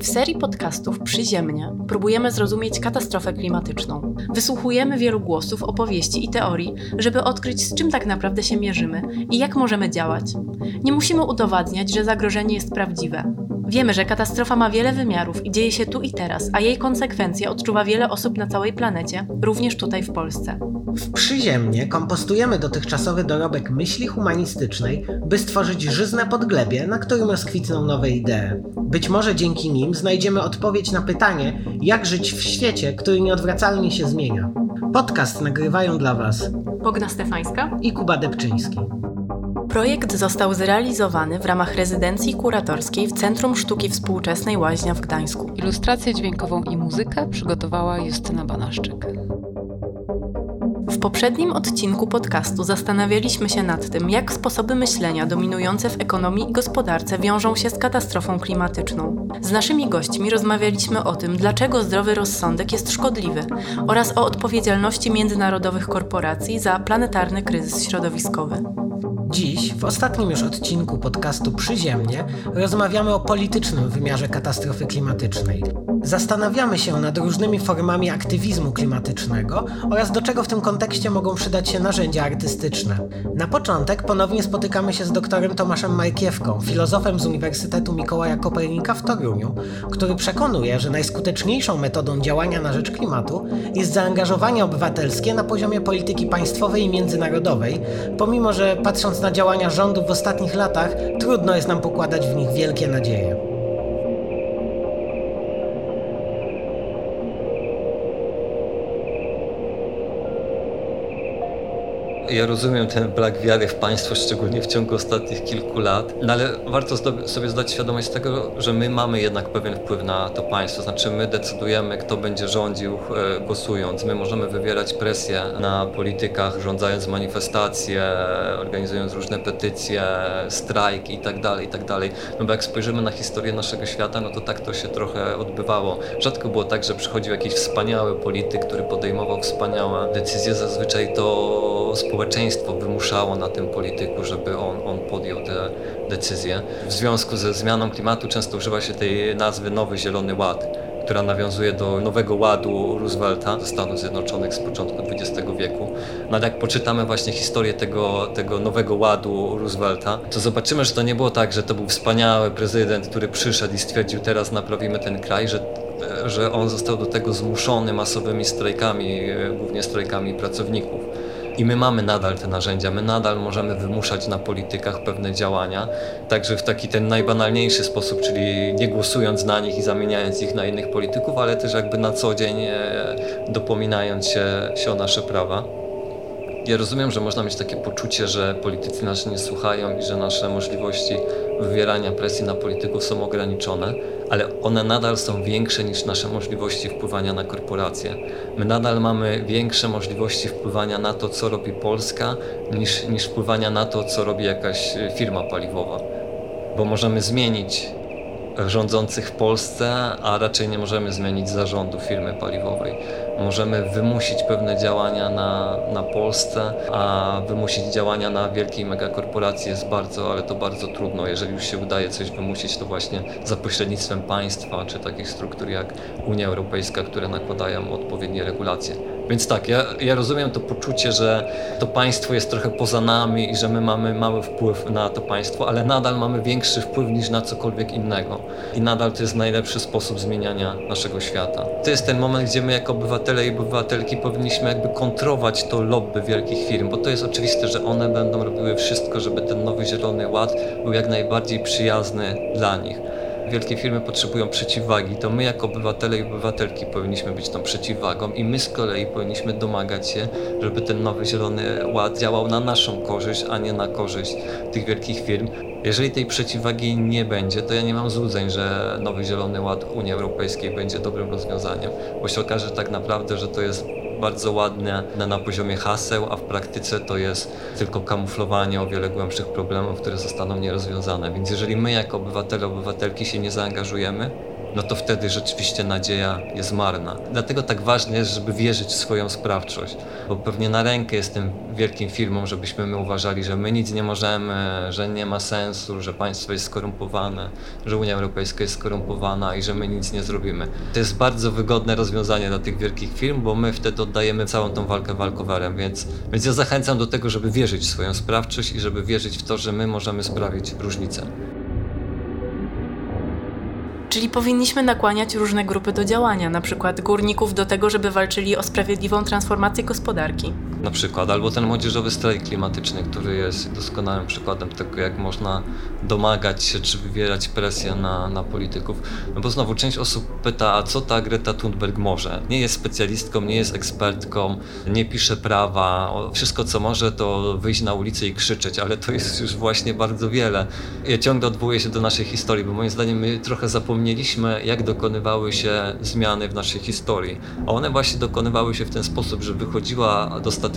W serii podcastów Przyziemnie próbujemy zrozumieć katastrofę klimatyczną. Wysłuchujemy wielu głosów, opowieści i teorii, żeby odkryć, z czym tak naprawdę się mierzymy i jak możemy działać. Nie musimy udowadniać, że zagrożenie jest prawdziwe. Wiemy, że katastrofa ma wiele wymiarów i dzieje się tu i teraz, a jej konsekwencje odczuwa wiele osób na całej planecie, również tutaj w Polsce. W Przyziemnie kompostujemy dotychczasowy dorobek myśli humanistycznej, by stworzyć żyzne podglebie, na którym rozkwitną nowe idee. Być może dzięki nim znajdziemy odpowiedź na pytanie, jak żyć w świecie, który nieodwracalnie się zmienia. Podcast nagrywają dla Was Bogna Stefańska i Kuba Debczyński. Projekt został zrealizowany w ramach rezydencji kuratorskiej w Centrum Sztuki Współczesnej Łaźnia w Gdańsku. Ilustrację dźwiękową i muzykę przygotowała Justyna Banaszczyk. W poprzednim odcinku podcastu zastanawialiśmy się nad tym, jak sposoby myślenia dominujące w ekonomii i gospodarce wiążą się z katastrofą klimatyczną. Z naszymi gośćmi rozmawialiśmy o tym, dlaczego zdrowy rozsądek jest szkodliwy oraz o odpowiedzialności międzynarodowych korporacji za planetarny kryzys środowiskowy. Dziś, w ostatnim już odcinku podcastu Przyziemnie, rozmawiamy o politycznym wymiarze katastrofy klimatycznej. Zastanawiamy się nad różnymi formami aktywizmu klimatycznego oraz do czego w tym kontekście mogą przydać się narzędzia artystyczne. Na początek ponownie spotykamy się z doktorem Tomaszem Markiewką, filozofem z Uniwersytetu Mikołaja Kopernika w Toruniu, który przekonuje, że najskuteczniejszą metodą działania na rzecz klimatu jest zaangażowanie obywatelskie na poziomie polityki państwowej i międzynarodowej, pomimo że patrząc na działania rządów w ostatnich latach, trudno jest nam pokładać w nich wielkie nadzieje. Ja rozumiem ten brak wiary w państwo, szczególnie w ciągu ostatnich kilku lat, no ale warto sobie zdać świadomość tego, że my mamy jednak pewien wpływ na to państwo. Znaczy my decydujemy, kto będzie rządził e, głosując. My możemy wywierać presję na politykach, rządzając manifestacje, organizując różne petycje, strajk i tak dalej, i tak. No bo jak spojrzymy na historię naszego świata, no to tak to się trochę odbywało. Rzadko było tak, że przychodził jakiś wspaniały polityk, który podejmował wspaniałe decyzje. Zazwyczaj to społeczeństwo wymuszało na tym polityku, żeby on, on podjął te decyzje. W związku ze zmianą klimatu często używa się tej nazwy Nowy Zielony Ład która nawiązuje do nowego ładu Roosevelta ze Stanów Zjednoczonych z początku XX wieku. No ale jak poczytamy właśnie historię tego, tego nowego ładu Roosevelta, to zobaczymy, że to nie było tak, że to był wspaniały prezydent, który przyszedł i stwierdził teraz naprawimy ten kraj, że że on został do tego zmuszony masowymi strajkami, głównie strajkami pracowników. I my mamy nadal te narzędzia, my nadal możemy wymuszać na politykach pewne działania, także w taki ten najbanalniejszy sposób, czyli nie głosując na nich i zamieniając ich na innych polityków, ale też jakby na co dzień e, dopominając się, się o nasze prawa. Ja rozumiem, że można mieć takie poczucie, że politycy nas nie słuchają i że nasze możliwości wywierania presji na polityków są ograniczone, ale one nadal są większe niż nasze możliwości wpływania na korporacje. My nadal mamy większe możliwości wpływania na to, co robi Polska, niż, niż wpływania na to, co robi jakaś firma paliwowa. Bo możemy zmienić rządzących w Polsce, a raczej nie możemy zmienić zarządu firmy paliwowej. Możemy wymusić pewne działania na, na Polsce, a wymusić działania na wielkiej megakorporacji jest bardzo, ale to bardzo trudno. Jeżeli już się udaje coś wymusić, to właśnie za pośrednictwem państwa czy takich struktur jak Unia Europejska, które nakładają odpowiednie regulacje. Więc tak, ja, ja rozumiem to poczucie, że to państwo jest trochę poza nami i że my mamy mały wpływ na to państwo, ale nadal mamy większy wpływ niż na cokolwiek innego. I nadal to jest najlepszy sposób zmieniania naszego świata. To jest ten moment, gdzie my jako obywatele i obywatelki powinniśmy jakby kontrować to lobby wielkich firm, bo to jest oczywiste, że one będą robiły wszystko, żeby ten nowy zielony ład był jak najbardziej przyjazny dla nich wielkie firmy potrzebują przeciwwagi, to my jako obywatele i obywatelki powinniśmy być tą przeciwwagą i my z kolei powinniśmy domagać się, żeby ten nowy zielony ład działał na naszą korzyść, a nie na korzyść tych wielkich firm. Jeżeli tej przeciwwagi nie będzie, to ja nie mam złudzeń, że nowy zielony ład Unii Europejskiej będzie dobrym rozwiązaniem, bo się okaże tak naprawdę, że to jest bardzo ładne na poziomie haseł, a w praktyce to jest tylko kamuflowanie o wiele głębszych problemów, które zostaną nierozwiązane. Więc jeżeli my jako obywatele, obywatelki się nie zaangażujemy, no to wtedy rzeczywiście nadzieja jest marna. Dlatego tak ważne jest, żeby wierzyć w swoją sprawczość, bo pewnie na rękę jest tym wielkim firmom, żebyśmy my uważali, że my nic nie możemy, że nie ma sensu, że państwo jest skorumpowane, że Unia Europejska jest skorumpowana i że my nic nie zrobimy. To jest bardzo wygodne rozwiązanie dla tych wielkich firm, bo my wtedy oddajemy całą tą walkę walkowerem, więc, więc ja zachęcam do tego, żeby wierzyć w swoją sprawczość i żeby wierzyć w to, że my możemy sprawić różnicę. Czyli powinniśmy nakłaniać różne grupy do działania, na przykład górników do tego, żeby walczyli o sprawiedliwą transformację gospodarki. Na przykład, albo ten młodzieżowy strajk klimatyczny, który jest doskonałym przykładem tego, jak można domagać się czy wywierać presję na, na polityków. No bo znowu część osób pyta, a co ta Greta Thunberg może? Nie jest specjalistką, nie jest ekspertką, nie pisze prawa. Wszystko co może to wyjść na ulicę i krzyczeć, ale to jest już właśnie bardzo wiele. Ja ciągle odwołuję się do naszej historii, bo moim zdaniem my trochę zapomnieliśmy, jak dokonywały się zmiany w naszej historii. A one właśnie dokonywały się w ten sposób, że wychodziła dostatecznie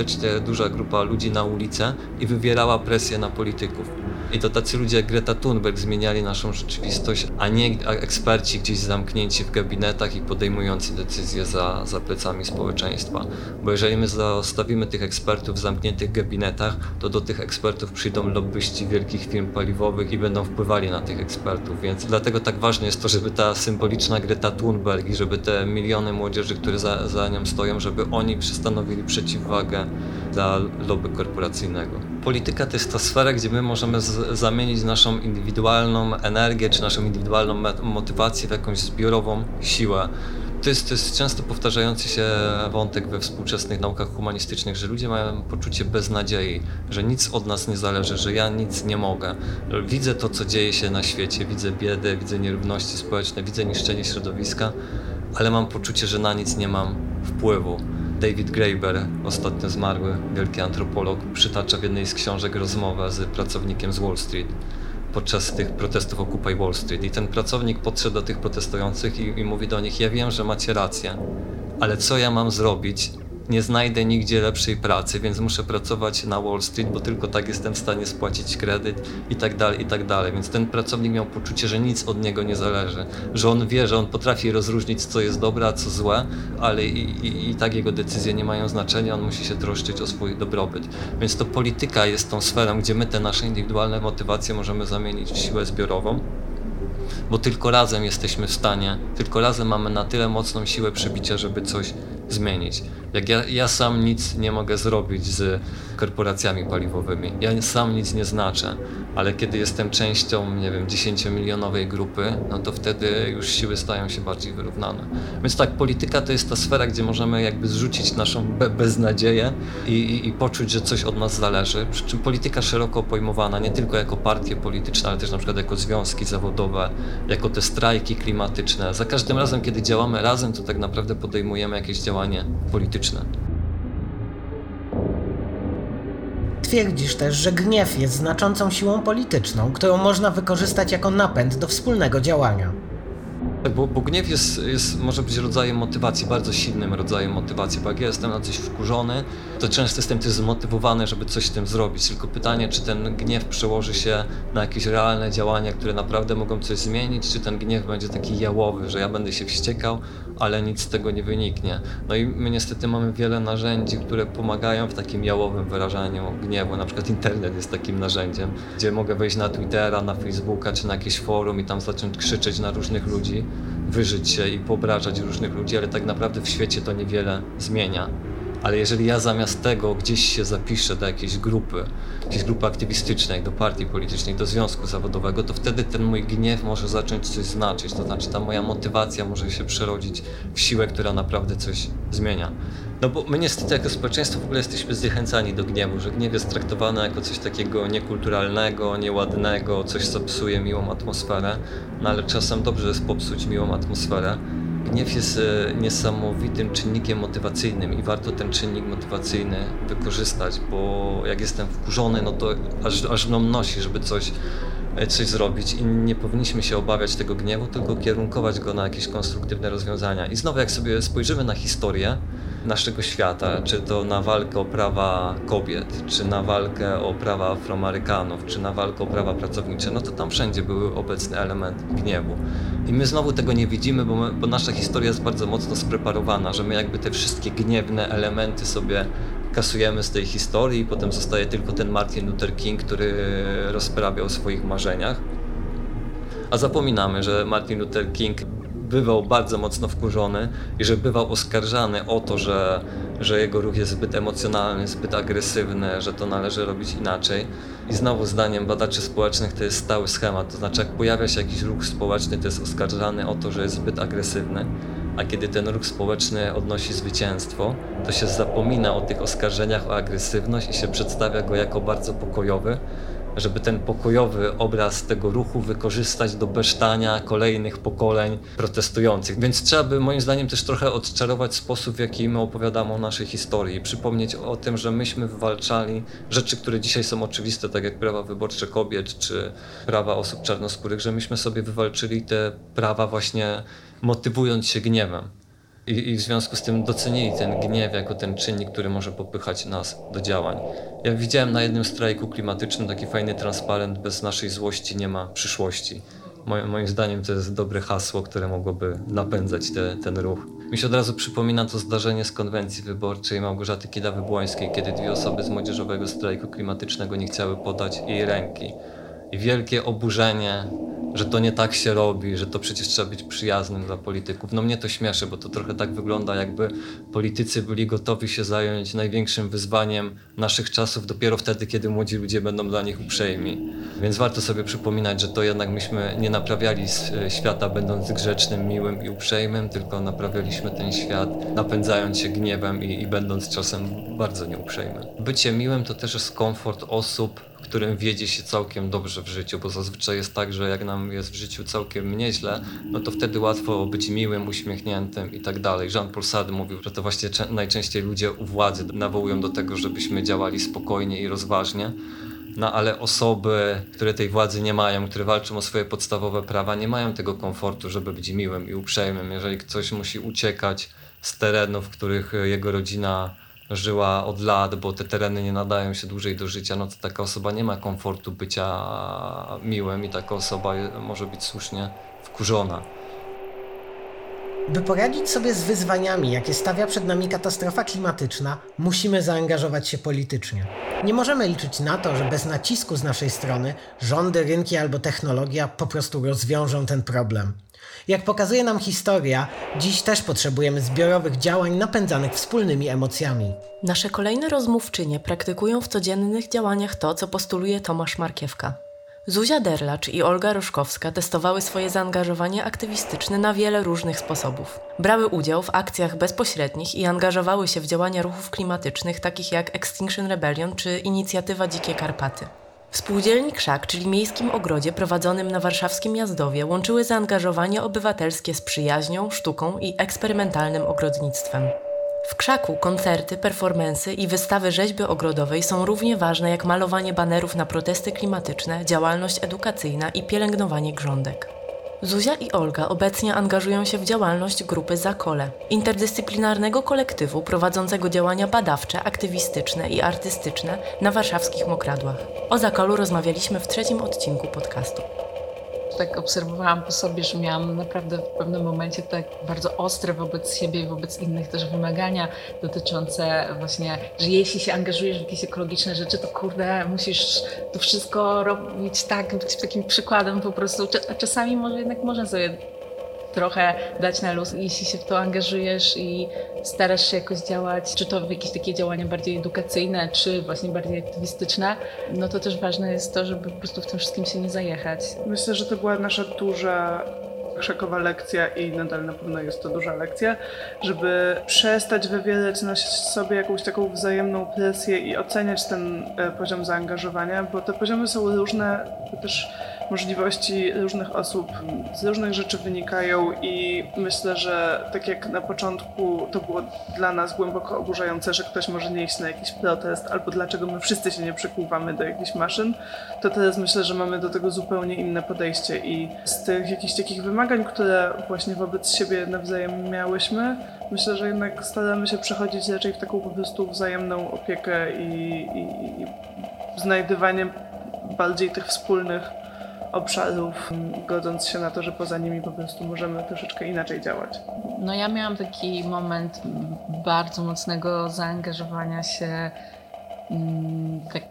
duża grupa ludzi na ulicę i wywierała presję na polityków. I to tacy ludzie jak Greta Thunberg zmieniali naszą rzeczywistość, a nie eksperci gdzieś zamknięci w gabinetach i podejmujący decyzje za, za plecami społeczeństwa. Bo jeżeli my zostawimy tych ekspertów w zamkniętych gabinetach, to do tych ekspertów przyjdą lobbyści wielkich firm paliwowych i będą wpływali na tych ekspertów. Więc dlatego tak ważne jest to, żeby ta symboliczna Greta Thunberg i żeby te miliony młodzieży, które za, za nią stoją, żeby oni przystanowili przeciwwagę dla lobby korporacyjnego. Polityka to jest ta sfera, gdzie my możemy zamienić naszą indywidualną energię czy naszą indywidualną motywację w jakąś zbiorową siłę. To jest, to jest często powtarzający się wątek we współczesnych naukach humanistycznych, że ludzie mają poczucie beznadziei, że nic od nas nie zależy, że ja nic nie mogę. Widzę to, co dzieje się na świecie, widzę biedę, widzę nierówności społeczne, widzę niszczenie środowiska, ale mam poczucie, że na nic nie mam wpływu. David Graeber, ostatnio zmarły wielki antropolog, przytacza w jednej z książek rozmowę z pracownikiem z Wall Street podczas tych protestów Occupy Wall Street. I ten pracownik podszedł do tych protestujących i, i mówi do nich: Ja wiem, że macie rację, ale co ja mam zrobić, nie znajdę nigdzie lepszej pracy, więc muszę pracować na Wall Street, bo tylko tak jestem w stanie spłacić kredyt i tak dalej, i tak dalej. Więc ten pracownik miał poczucie, że nic od niego nie zależy, że on wie, że on potrafi rozróżnić, co jest dobre, a co złe, ale i, i, i tak jego decyzje nie mają znaczenia, on musi się troszczyć o swój dobrobyt. Więc to polityka jest tą sferą, gdzie my te nasze indywidualne motywacje możemy zamienić w siłę zbiorową bo tylko razem jesteśmy w stanie, tylko razem mamy na tyle mocną siłę przybicia, żeby coś zmienić. Jak ja, ja sam nic nie mogę zrobić z korporacjami paliwowymi, ja sam nic nie znaczę, ale kiedy jestem częścią, nie wiem, 10-milionowej grupy, no to wtedy już siły stają się bardziej wyrównane. Więc tak, polityka to jest ta sfera, gdzie możemy jakby zrzucić naszą be beznadzieję i, i, i poczuć, że coś od nas zależy. Przy czym polityka szeroko pojmowana, nie tylko jako partie polityczne, ale też na przykład jako związki zawodowe, jako te strajki klimatyczne. Za każdym razem, kiedy działamy razem, to tak naprawdę podejmujemy jakieś działanie polityczne. Twierdzisz też, że gniew jest znaczącą siłą polityczną, którą można wykorzystać jako napęd do wspólnego działania. Tak, bo, bo gniew jest, jest, może być rodzajem motywacji, bardzo silnym rodzajem motywacji. Bo jak ja jestem na coś wkurzony, to często jestem też zmotywowany, żeby coś z tym zrobić. Tylko pytanie, czy ten gniew przełoży się na jakieś realne działania, które naprawdę mogą coś zmienić, czy ten gniew będzie taki jałowy, że ja będę się wściekał, ale nic z tego nie wyniknie. No i my niestety mamy wiele narzędzi, które pomagają w takim jałowym wyrażaniu gniewu. Na przykład internet jest takim narzędziem, gdzie mogę wejść na Twittera, na Facebooka czy na jakieś forum i tam zacząć krzyczeć na różnych ludzi wyżyć się i poobrażać różnych ludzi, ale tak naprawdę w świecie to niewiele zmienia. Ale jeżeli ja zamiast tego gdzieś się zapiszę do jakiejś grupy, jakiejś grupy aktywistycznej, do partii politycznej, do związku zawodowego, to wtedy ten mój gniew może zacząć coś znaczyć. To znaczy ta moja motywacja może się przerodzić w siłę, która naprawdę coś zmienia. No bo my niestety jako społeczeństwo w ogóle jesteśmy zniechęcani do gniewu, że gniew jest traktowany jako coś takiego niekulturalnego, nieładnego, coś co psuje miłą atmosferę, no ale czasem dobrze jest popsuć miłą atmosferę. Gniew jest e, niesamowitym czynnikiem motywacyjnym i warto ten czynnik motywacyjny wykorzystać, bo jak jestem wkurzony, no to aż, aż mną nosi, żeby coś, e, coś zrobić i nie powinniśmy się obawiać tego gniewu, tylko kierunkować go na jakieś konstruktywne rozwiązania. I znowu jak sobie spojrzymy na historię, naszego świata, czy to na walkę o prawa kobiet, czy na walkę o prawa Afroamerykanów, czy na walkę o prawa pracownicze, no to tam wszędzie były obecny element gniewu. I my znowu tego nie widzimy, bo, my, bo nasza historia jest bardzo mocno spreparowana, że my jakby te wszystkie gniewne elementy sobie kasujemy z tej historii i potem zostaje tylko ten Martin Luther King, który rozprawiał o swoich marzeniach. A zapominamy, że Martin Luther King bywał bardzo mocno wkurzony i że bywał oskarżany o to, że, że jego ruch jest zbyt emocjonalny, zbyt agresywny, że to należy robić inaczej. I znowu zdaniem badaczy społecznych to jest stały schemat, to znaczy jak pojawia się jakiś ruch społeczny, to jest oskarżany o to, że jest zbyt agresywny. A kiedy ten ruch społeczny odnosi zwycięstwo, to się zapomina o tych oskarżeniach o agresywność i się przedstawia go jako bardzo pokojowy, żeby ten pokojowy obraz tego ruchu wykorzystać do besztania kolejnych pokoleń protestujących. Więc trzeba by moim zdaniem też trochę odczarować sposób, w jaki my opowiadamy o naszej historii. Przypomnieć o tym, że myśmy wywalczali rzeczy, które dzisiaj są oczywiste, tak jak prawa wyborcze kobiet czy prawa osób czarnoskórych, że myśmy sobie wywalczyli te prawa właśnie motywując się gniewem. I, I, w związku z tym docenili ten gniew jako ten czynnik, który może popychać nas do działań. Ja widziałem na jednym strajku klimatycznym taki fajny transparent: bez naszej złości nie ma przyszłości. Moim, zdaniem to jest dobre hasło, które mogłoby napędzać te, ten ruch. Mi się od razu przypomina to zdarzenie z konwencji wyborczej Małgorzaty Kidawy-Błońskiej, kiedy dwie osoby z młodzieżowego strajku klimatycznego nie chciały podać jej ręki. I wielkie oburzenie że to nie tak się robi, że to przecież trzeba być przyjaznym dla polityków. No mnie to śmieszy, bo to trochę tak wygląda, jakby politycy byli gotowi się zająć największym wyzwaniem naszych czasów dopiero wtedy, kiedy młodzi ludzie będą dla nich uprzejmi. Więc warto sobie przypominać, że to jednak myśmy nie naprawiali świata będąc grzecznym, miłym i uprzejmym, tylko naprawialiśmy ten świat napędzając się gniewem i, i będąc czasem bardzo nieuprzejmym. Bycie miłym to też jest komfort osób, którym wiedzie się całkiem dobrze w życiu, bo zazwyczaj jest tak, że jak nam jest w życiu całkiem nieźle, no to wtedy łatwo być miłym, uśmiechniętym i tak dalej. Jean-Paul Sartre mówił, że to właśnie najczęściej ludzie u władzy nawołują do tego, żebyśmy działali spokojnie i rozważnie. No ale osoby, które tej władzy nie mają, które walczą o swoje podstawowe prawa, nie mają tego komfortu, żeby być miłym i uprzejmym. Jeżeli ktoś musi uciekać z terenów, w których jego rodzina żyła od lat, bo te tereny nie nadają się dłużej do życia, no to taka osoba nie ma komfortu bycia miłym i taka osoba może być słusznie wkurzona. By poradzić sobie z wyzwaniami, jakie stawia przed nami katastrofa klimatyczna, musimy zaangażować się politycznie. Nie możemy liczyć na to, że bez nacisku z naszej strony rządy, rynki albo technologia po prostu rozwiążą ten problem. Jak pokazuje nam historia, dziś też potrzebujemy zbiorowych działań napędzanych wspólnymi emocjami. Nasze kolejne rozmówczynie praktykują w codziennych działaniach to, co postuluje Tomasz Markiewka. Zuzia Derlacz i Olga Roszkowska testowały swoje zaangażowanie aktywistyczne na wiele różnych sposobów. Brały udział w akcjach bezpośrednich i angażowały się w działania ruchów klimatycznych takich jak Extinction Rebellion czy inicjatywa Dzikie Karpaty. W spółdzielni Krzak, czyli miejskim ogrodzie prowadzonym na warszawskim Jazdowie, łączyły zaangażowanie obywatelskie z przyjaźnią, sztuką i eksperymentalnym ogrodnictwem. W Krzaku koncerty, performensy i wystawy rzeźby ogrodowej są równie ważne jak malowanie banerów na protesty klimatyczne, działalność edukacyjna i pielęgnowanie grządek. Zuzia i Olga obecnie angażują się w działalność grupy Zakole, interdyscyplinarnego kolektywu prowadzącego działania badawcze, aktywistyczne i artystyczne na warszawskich mokradłach. O Zakolu rozmawialiśmy w trzecim odcinku podcastu tak obserwowałam po sobie, że miałam naprawdę w pewnym momencie tak bardzo ostre wobec siebie i wobec innych też wymagania dotyczące właśnie, że jeśli się angażujesz w jakieś ekologiczne rzeczy, to kurde, musisz to wszystko robić tak, być takim przykładem po prostu. Czasami może jednak można sobie trochę dać na luz, jeśli się w to angażujesz i starasz się jakoś działać, czy to w jakieś takie działania bardziej edukacyjne, czy właśnie bardziej aktywistyczne, no to też ważne jest to, żeby po prostu w tym wszystkim się nie zajechać. Myślę, że to była nasza duża krzakowa lekcja i nadal na pewno jest to duża lekcja, żeby przestać wywierać na sobie jakąś taką wzajemną presję i oceniać ten e, poziom zaangażowania, bo te poziomy są różne, też możliwości różnych osób z różnych rzeczy wynikają i myślę, że tak jak na początku to było dla nas głęboko oburzające, że ktoś może nie iść na jakiś protest albo dlaczego my wszyscy się nie przykuwamy do jakichś maszyn, to teraz myślę, że mamy do tego zupełnie inne podejście i z tych jakichś takich wymagań, które właśnie wobec siebie nawzajem miałyśmy, myślę, że jednak staramy się przechodzić raczej w taką po prostu wzajemną opiekę i, i, i znajdywanie bardziej tych wspólnych obszarów, godząc się na to, że poza nimi po prostu możemy troszeczkę inaczej działać. No ja miałam taki moment bardzo mocnego zaangażowania się mm, tak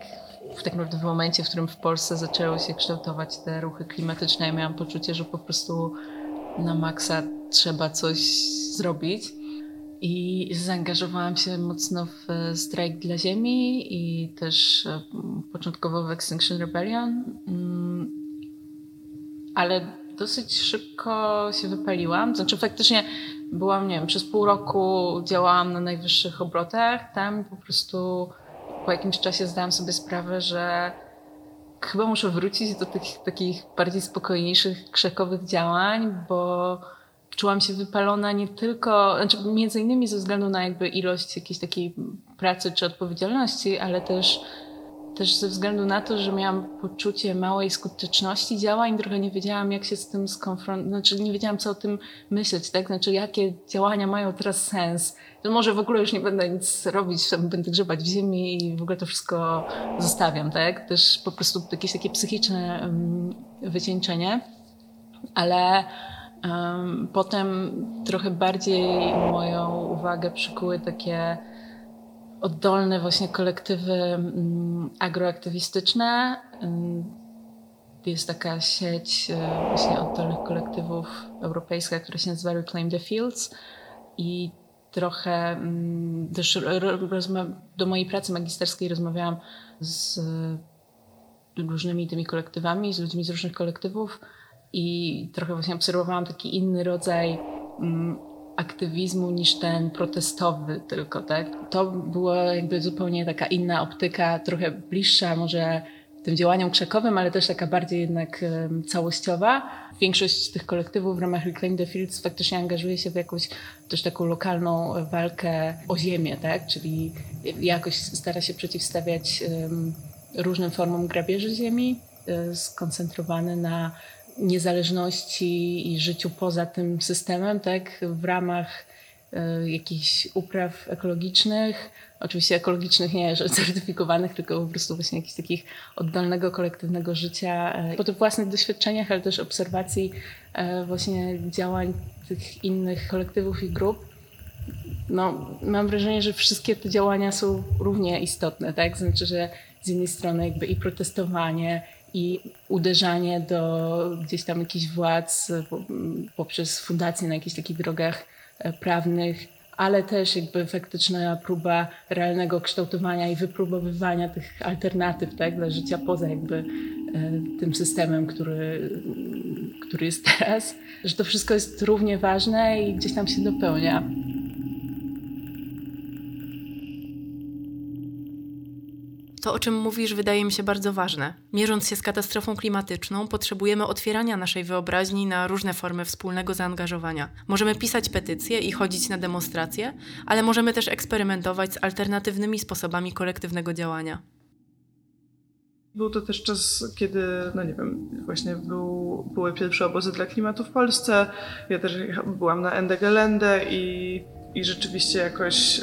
w tak naprawdę w momencie, w którym w Polsce zaczęły się kształtować te ruchy klimatyczne, ja miałam poczucie, że po prostu na maksa trzeba coś zrobić. I zaangażowałam się mocno w strajk dla ziemi i też e, początkowo w Extinction Rebellion, mm, ale dosyć szybko się wypaliłam. Znaczy faktycznie byłam, nie wiem, przez pół roku działałam na najwyższych obrotach. Tam po prostu po jakimś czasie zdałam sobie sprawę, że chyba muszę wrócić do tych takich bardziej spokojniejszych, krzekowych działań, bo czułam się wypalona nie tylko, znaczy między innymi ze względu na jakby ilość jakiejś takiej pracy czy odpowiedzialności, ale też, też ze względu na to, że miałam poczucie małej skuteczności działań, trochę nie wiedziałam, jak się z tym skonfrontować, znaczy nie wiedziałam, co o tym myśleć, tak? Znaczy, jakie działania mają teraz sens. To może w ogóle już nie będę nic robić, będę grzebać w ziemi i w ogóle to wszystko zostawiam, tak? Też po prostu jakieś takie psychiczne um, wycieńczenie, ale Potem trochę bardziej moją uwagę przykuły takie oddolne właśnie kolektywy mm, agroaktywistyczne. Jest taka sieć e, właśnie oddolnych kolektywów europejska, która się nazywa Reclaim the Fields i trochę mm, też do mojej pracy magisterskiej rozmawiałam z różnymi tymi kolektywami, z ludźmi z różnych kolektywów i trochę właśnie obserwowałam taki inny rodzaj mm, aktywizmu niż ten protestowy tylko, tak? To była jakby zupełnie taka inna optyka, trochę bliższa może tym działaniom krzakowym, ale też taka bardziej jednak całościowa. Większość tych kolektywów w ramach Reclaim the Fields faktycznie angażuje się w jakąś też taką lokalną walkę o ziemię, tak? Czyli jakoś stara się przeciwstawiać różnym formom grabieży ziemi, e, skoncentrowany na niezależności i życiu poza tym systemem, tak, w ramach y, jakichś upraw ekologicznych, oczywiście ekologicznych nie że certyfikowanych, tylko po prostu właśnie jakichś takich oddolnego, kolektywnego życia, y, po tych własnych doświadczeniach, ale też obserwacji y, właśnie działań tych innych kolektywów i grup. No, mam wrażenie, że wszystkie te działania są równie istotne, tak? Znaczy, że z jednej strony jakby i protestowanie, i uderzanie do gdzieś tam jakichś władz poprzez fundacje na jakichś takich drogach e, prawnych, ale też jakby faktyczna próba realnego kształtowania i wypróbowywania tych alternatyw tak, dla życia poza jakby e, tym systemem, który, który jest teraz, że to wszystko jest równie ważne i gdzieś tam się dopełnia. To, o czym mówisz, wydaje mi się bardzo ważne. Mierząc się z katastrofą klimatyczną, potrzebujemy otwierania naszej wyobraźni na różne formy wspólnego zaangażowania. Możemy pisać petycje i chodzić na demonstracje, ale możemy też eksperymentować z alternatywnymi sposobami kolektywnego działania. Był to też czas, kiedy, no nie wiem, właśnie był, były pierwsze obozy dla klimatu w Polsce. Ja też byłam na Ende Gelände i, i rzeczywiście jakoś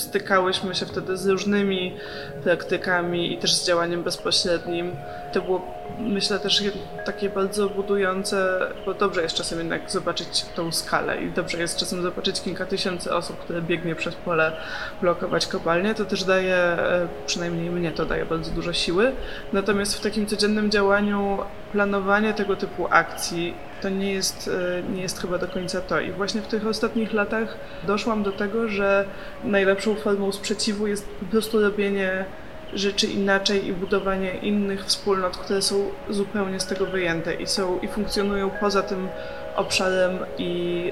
stykałyśmy się wtedy z różnymi praktykami i też z działaniem bezpośrednim. To było, myślę, też takie bardzo budujące, bo dobrze jest czasem jednak zobaczyć tą skalę i dobrze jest czasem zobaczyć kilka tysięcy osób, które biegnie przez pole blokować kopalnię. To też daje, e, przynajmniej mnie to daje bardzo dużo siły. Natomiast w takim codziennym działaniu planowanie tego typu akcji to nie jest, e, nie jest chyba do końca to. I właśnie w tych ostatnich latach doszłam do tego, że najlepszą formą sprzeciwu jest po prostu robienie rzeczy inaczej i budowanie innych wspólnot, które są zupełnie z tego wyjęte i są i funkcjonują poza tym obszarem i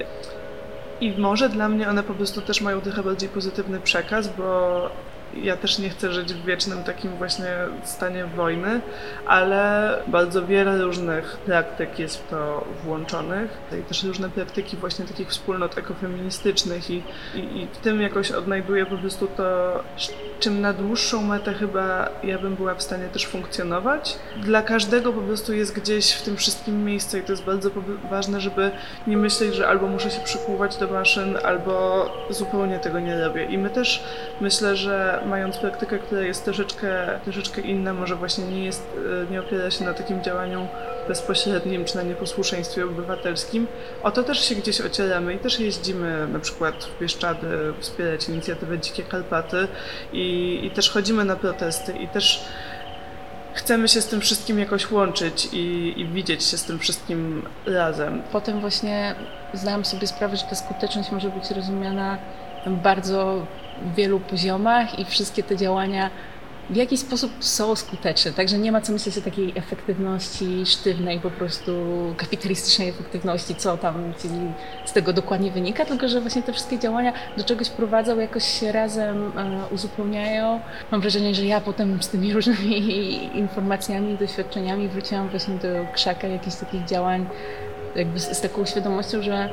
i może dla mnie one po prostu też mają trochę bardziej pozytywny przekaz, bo ja też nie chcę żyć w wiecznym takim właśnie stanie wojny, ale bardzo wiele różnych praktyk jest w to włączonych i też różne praktyki właśnie takich wspólnot ekofeministycznych i, i, i w tym jakoś odnajduję po prostu to, czym na dłuższą metę chyba ja bym była w stanie też funkcjonować. Dla każdego po prostu jest gdzieś w tym wszystkim miejsce i to jest bardzo ważne, żeby nie myśleć, że albo muszę się przykuwać do maszyn, albo zupełnie tego nie robię. I my też myślę, że mając praktykę, która jest troszeczkę, troszeczkę inna, może właśnie nie jest, e, nie opiera się na takim działaniu bezpośrednim czy na nieposłuszeństwie obywatelskim, o to też się gdzieś ocieramy i też jeździmy na przykład w Bieszczady wspierać inicjatywę Dzikie Karpaty i, i też chodzimy na protesty i też chcemy się z tym wszystkim jakoś łączyć i, i, widzieć się z tym wszystkim razem. Potem właśnie zdałam sobie sprawę, że ta skuteczność może być rozumiana na bardzo wielu poziomach i wszystkie te działania w jakiś sposób są skuteczne. Także nie ma co myśleć o takiej efektywności sztywnej, po prostu kapitalistycznej efektywności, co tam z tego dokładnie wynika, tylko że właśnie te wszystkie działania do czegoś prowadzą, jakoś się razem e, uzupełniają. Mam wrażenie, że ja potem z tymi różnymi informacjami, doświadczeniami wróciłam właśnie do krzaka jakichś takich działań, jakby z, z taką świadomością, że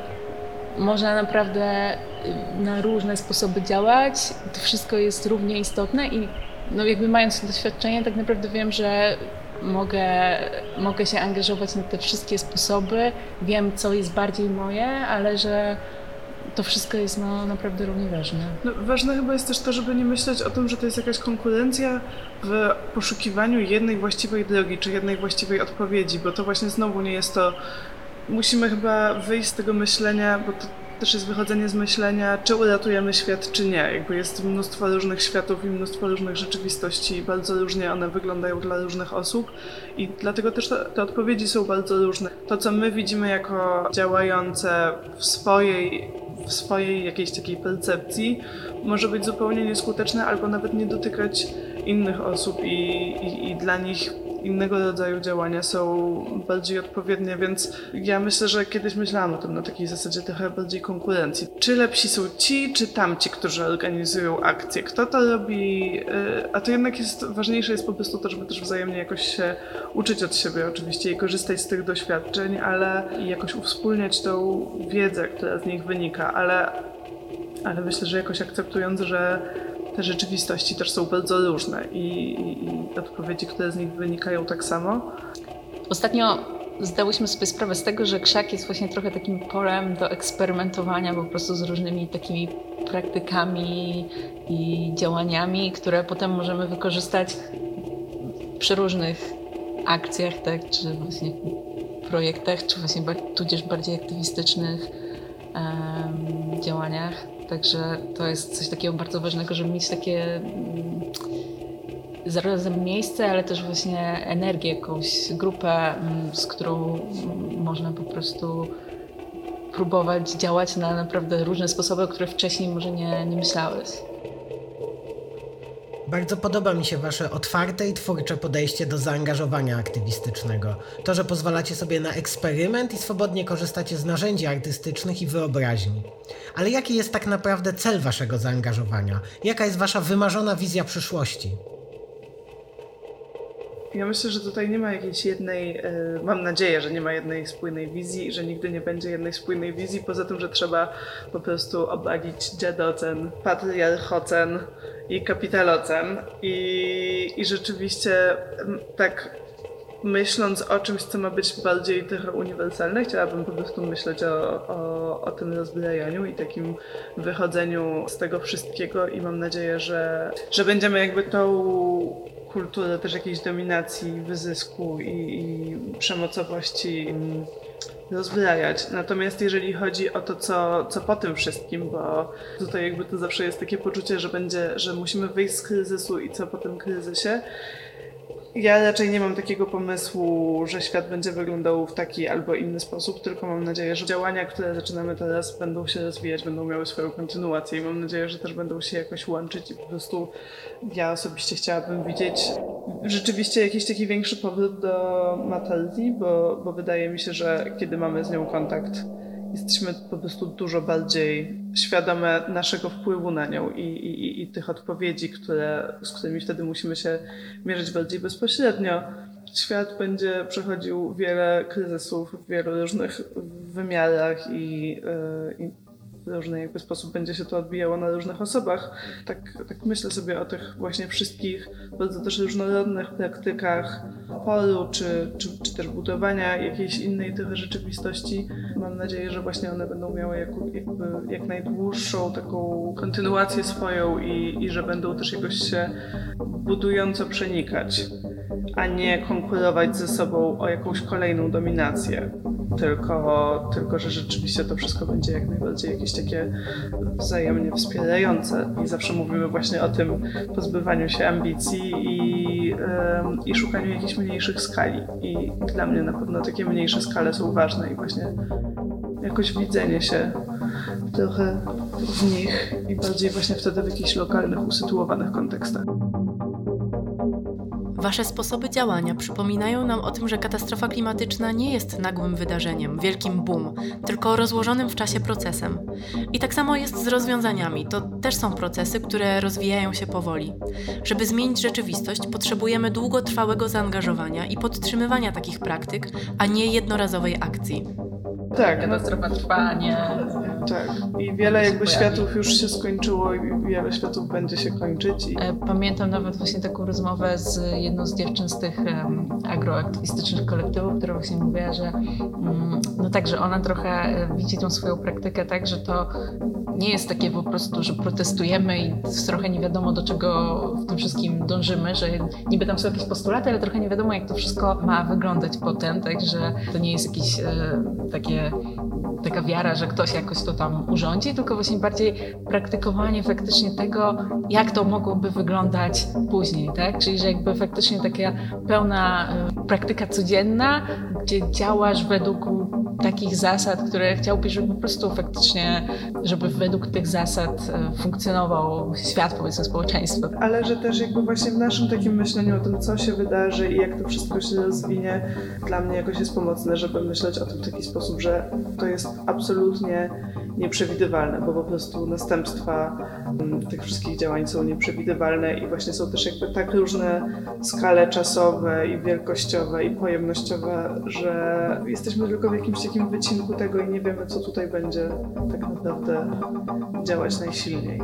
można naprawdę y, na różne sposoby działać. To wszystko jest równie istotne i no jakby mając to doświadczenie, tak naprawdę wiem, że mogę, mogę się angażować na te wszystkie sposoby. Wiem, co jest bardziej moje, ale że to wszystko jest no, naprawdę równie ważne. No, ważne chyba jest też to, żeby nie myśleć o tym, że to jest jakaś konkurencja w poszukiwaniu jednej właściwej drogi, czy jednej właściwej odpowiedzi, bo to właśnie znowu nie jest to. Musimy chyba wyjść z tego myślenia, bo to też jest wychodzenie z myślenia, czy uratujemy świat, czy nie. Jakby jest mnóstwo różnych światów i mnóstwo różnych rzeczywistości i bardzo różnie one wyglądają dla różnych osób i dlatego też te, odpowiedzi są bardzo różne. To, co my widzimy jako działające w swojej, w swojej jakiejś takiej percepcji, może być zupełnie nieskuteczne albo nawet nie dotykać innych osób i, i, i dla nich innego rodzaju działania są bardziej odpowiednie, więc ja myślę, że kiedyś myślałam o tym na takiej zasadzie trochę bardziej konkurencji. Czy lepsi są ci, czy tamci, którzy organizują akcje? Kto to robi? Y, a to jednak jest ważniejsze jest po prostu to, żeby też wzajemnie jakoś się uczyć od siebie oczywiście i korzystać z tych doświadczeń, ale jakoś uwspólniać tą wiedzę, która z nich wynika, ale, ale myślę, że jakoś akceptując, że te rzeczywistości też są bardzo różne i, i, i odpowiedzi, które z nich wynikają tak samo. Ostatnio zdałyśmy sobie sprawę z tego, że krzak jest właśnie trochę takim polem do eksperymentowania po prostu z różnymi takimi praktykami i działaniami, które potem możemy wykorzystać przy różnych akcjach, tak, czy właśnie projektach, czy właśnie tudzież bardziej aktywistycznych um, działaniach. Także to jest coś takiego bardzo ważnego, żeby mieć takie mm, zarazem miejsce, ale też właśnie energię, jakąś grupę, mm, z którą można po prostu próbować działać na naprawdę różne sposoby, o których wcześniej może nie, nie myślałeś. Bardzo podoba mi się Wasze otwarte i twórcze podejście do zaangażowania aktywistycznego. To, że pozwalacie sobie na eksperyment i swobodnie korzystacie z narzędzi artystycznych i wyobraźni. Ale jaki jest tak naprawdę cel Waszego zaangażowania? Jaka jest Wasza wymarzona wizja przyszłości? Ja myślę, że tutaj nie ma jakiejś jednej, e, mam nadzieję, że nie ma jednej spójnej wizji i że nigdy nie będzie jednej spójnej wizji, poza tym, że trzeba po prostu obalić dziadocen, patriarchocen i kapitalocen. I, I rzeczywiście tak myśląc o czymś, co ma być bardziej trochę uniwersalne, chciałabym po prostu myśleć o, o, o tym rozbrajaniu i takim wychodzeniu z tego wszystkiego i mam nadzieję, że, że będziemy jakby tą kulturę też jakiejś dominacji, wyzysku i, i przemocowości rozbrajać. Natomiast jeżeli chodzi o to, co, co po tym wszystkim, bo tutaj jakby to zawsze jest takie poczucie, że będzie, że musimy wyjść z kryzysu i co po tym kryzysie, ja raczej nie mam takiego pomysłu, że świat będzie wyglądał w taki albo inny sposób, tylko mam nadzieję, że działania, które zaczynamy teraz, będą się rozwijać, będą miały swoją kontynuację i mam nadzieję, że też będą się jakoś łączyć i po prostu ja osobiście chciałabym widzieć rzeczywiście jakiś taki większy powrót do Mataldi, bo, bo wydaje mi się, że kiedy mamy z nią kontakt jesteśmy po prostu dużo bardziej świadome naszego wpływu na nią i, i, i tych odpowiedzi, które, z którymi wtedy musimy się mierzyć bardziej bezpośrednio. Świat będzie przechodził wiele kryzysów w wielu różnych wymiarach i, yy, i różny jakby sposób będzie się to odbijało na różnych osobach. Tak, tak myślę sobie o tych właśnie wszystkich bardzo też różnorodnych praktykach oporu, czy, czy, czy też budowania jakiejś innej trochę rzeczywistości. Mam nadzieję, że właśnie one będą miały jak, jakby jak najdłuższą taką kontynuację swoją i, i że będą też jakoś się budująco przenikać, a nie konkurować ze sobą o jakąś kolejną dominację tylko, tylko że rzeczywiście to wszystko będzie jak najbardziej jakieś takie wzajemnie wspierające. I zawsze mówimy właśnie o tym pozbywaniu się ambicji i, i szukaniu jakichś mniejszych skali. I dla mnie na pewno takie mniejsze skale są ważne i właśnie jakoś widzenie się trochę w nich i bardziej właśnie wtedy w jakichś lokalnych, usytuowanych kontekstach. Wasze sposoby działania przypominają nam o tym, że katastrofa klimatyczna nie jest nagłym wydarzeniem, wielkim boom, tylko rozłożonym w czasie procesem. I tak samo jest z rozwiązaniami. To też są procesy, które rozwijają się powoli. Żeby zmienić rzeczywistość, potrzebujemy długotrwałego zaangażowania i podtrzymywania takich praktyk, a nie jednorazowej akcji. Tak. Katastrofa trwa, nie tak. I wiele jakby światów już się skończyło i wiele światów będzie się kończyć. I... E, pamiętam nawet właśnie taką rozmowę z jedną z dziewczyn z tych um, agroaktywistycznych kolektywów, która właśnie mówiła, że um, no tak, że ona trochę e, widzi tą swoją praktykę tak, że to nie jest takie po prostu, że protestujemy i trochę nie wiadomo do czego w tym wszystkim dążymy, że niby tam są jakieś postulaty, ale trochę nie wiadomo jak to wszystko ma wyglądać potem, także to nie jest jakieś e, takie taka wiara, że ktoś jakoś to tam urządzi, tylko właśnie bardziej praktykowanie faktycznie tego, jak to mogłoby wyglądać później, tak? Czyli, że jakby faktycznie taka pełna y, praktyka codzienna, gdzie działasz według takich zasad, które chciałbyś, żeby po prostu faktycznie, żeby według tych zasad y, funkcjonował świat, powiedzmy, społeczeństwo. Ale że też jakby właśnie w naszym takim myśleniu o tym, co się wydarzy i jak to wszystko się rozwinie, dla mnie jakoś jest pomocne, żeby myśleć o tym w taki sposób, że to jest absolutnie nieprzewidywalne, bo po prostu następstwa mm, tych wszystkich działań są nieprzewidywalne i właśnie są też jakby tak różne skale czasowe i wielkościowe i pojemnościowe, że jesteśmy tylko w jakimś takim wycinku tego i nie wiemy, co tutaj będzie tak naprawdę działać najsilniej.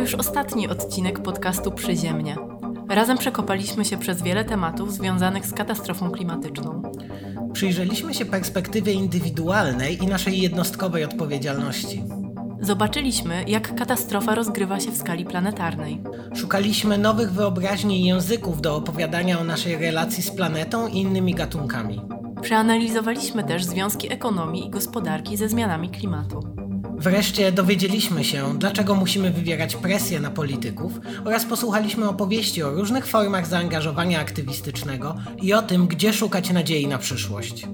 Już ostatni odcinek podcastu Przyziemnie. Razem przekopaliśmy się przez wiele tematów związanych z katastrofą klimatyczną. Przyjrzeliśmy się perspektywie indywidualnej i naszej jednostkowej odpowiedzialności. Zobaczyliśmy, jak katastrofa rozgrywa się w skali planetarnej. Szukaliśmy nowych wyobraźni i języków do opowiadania o naszej relacji z planetą i innymi gatunkami. Przeanalizowaliśmy też związki ekonomii i gospodarki ze zmianami klimatu. Wreszcie dowiedzieliśmy się, dlaczego musimy wywierać presję na polityków oraz posłuchaliśmy opowieści o różnych formach zaangażowania aktywistycznego i o tym, gdzie szukać nadziei na przyszłość.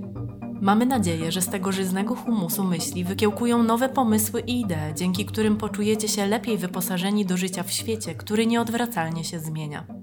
Mamy nadzieję, że z tego żyznego humusu myśli wykiełkują nowe pomysły i idee, dzięki którym poczujecie się lepiej wyposażeni do życia w świecie, który nieodwracalnie się zmienia.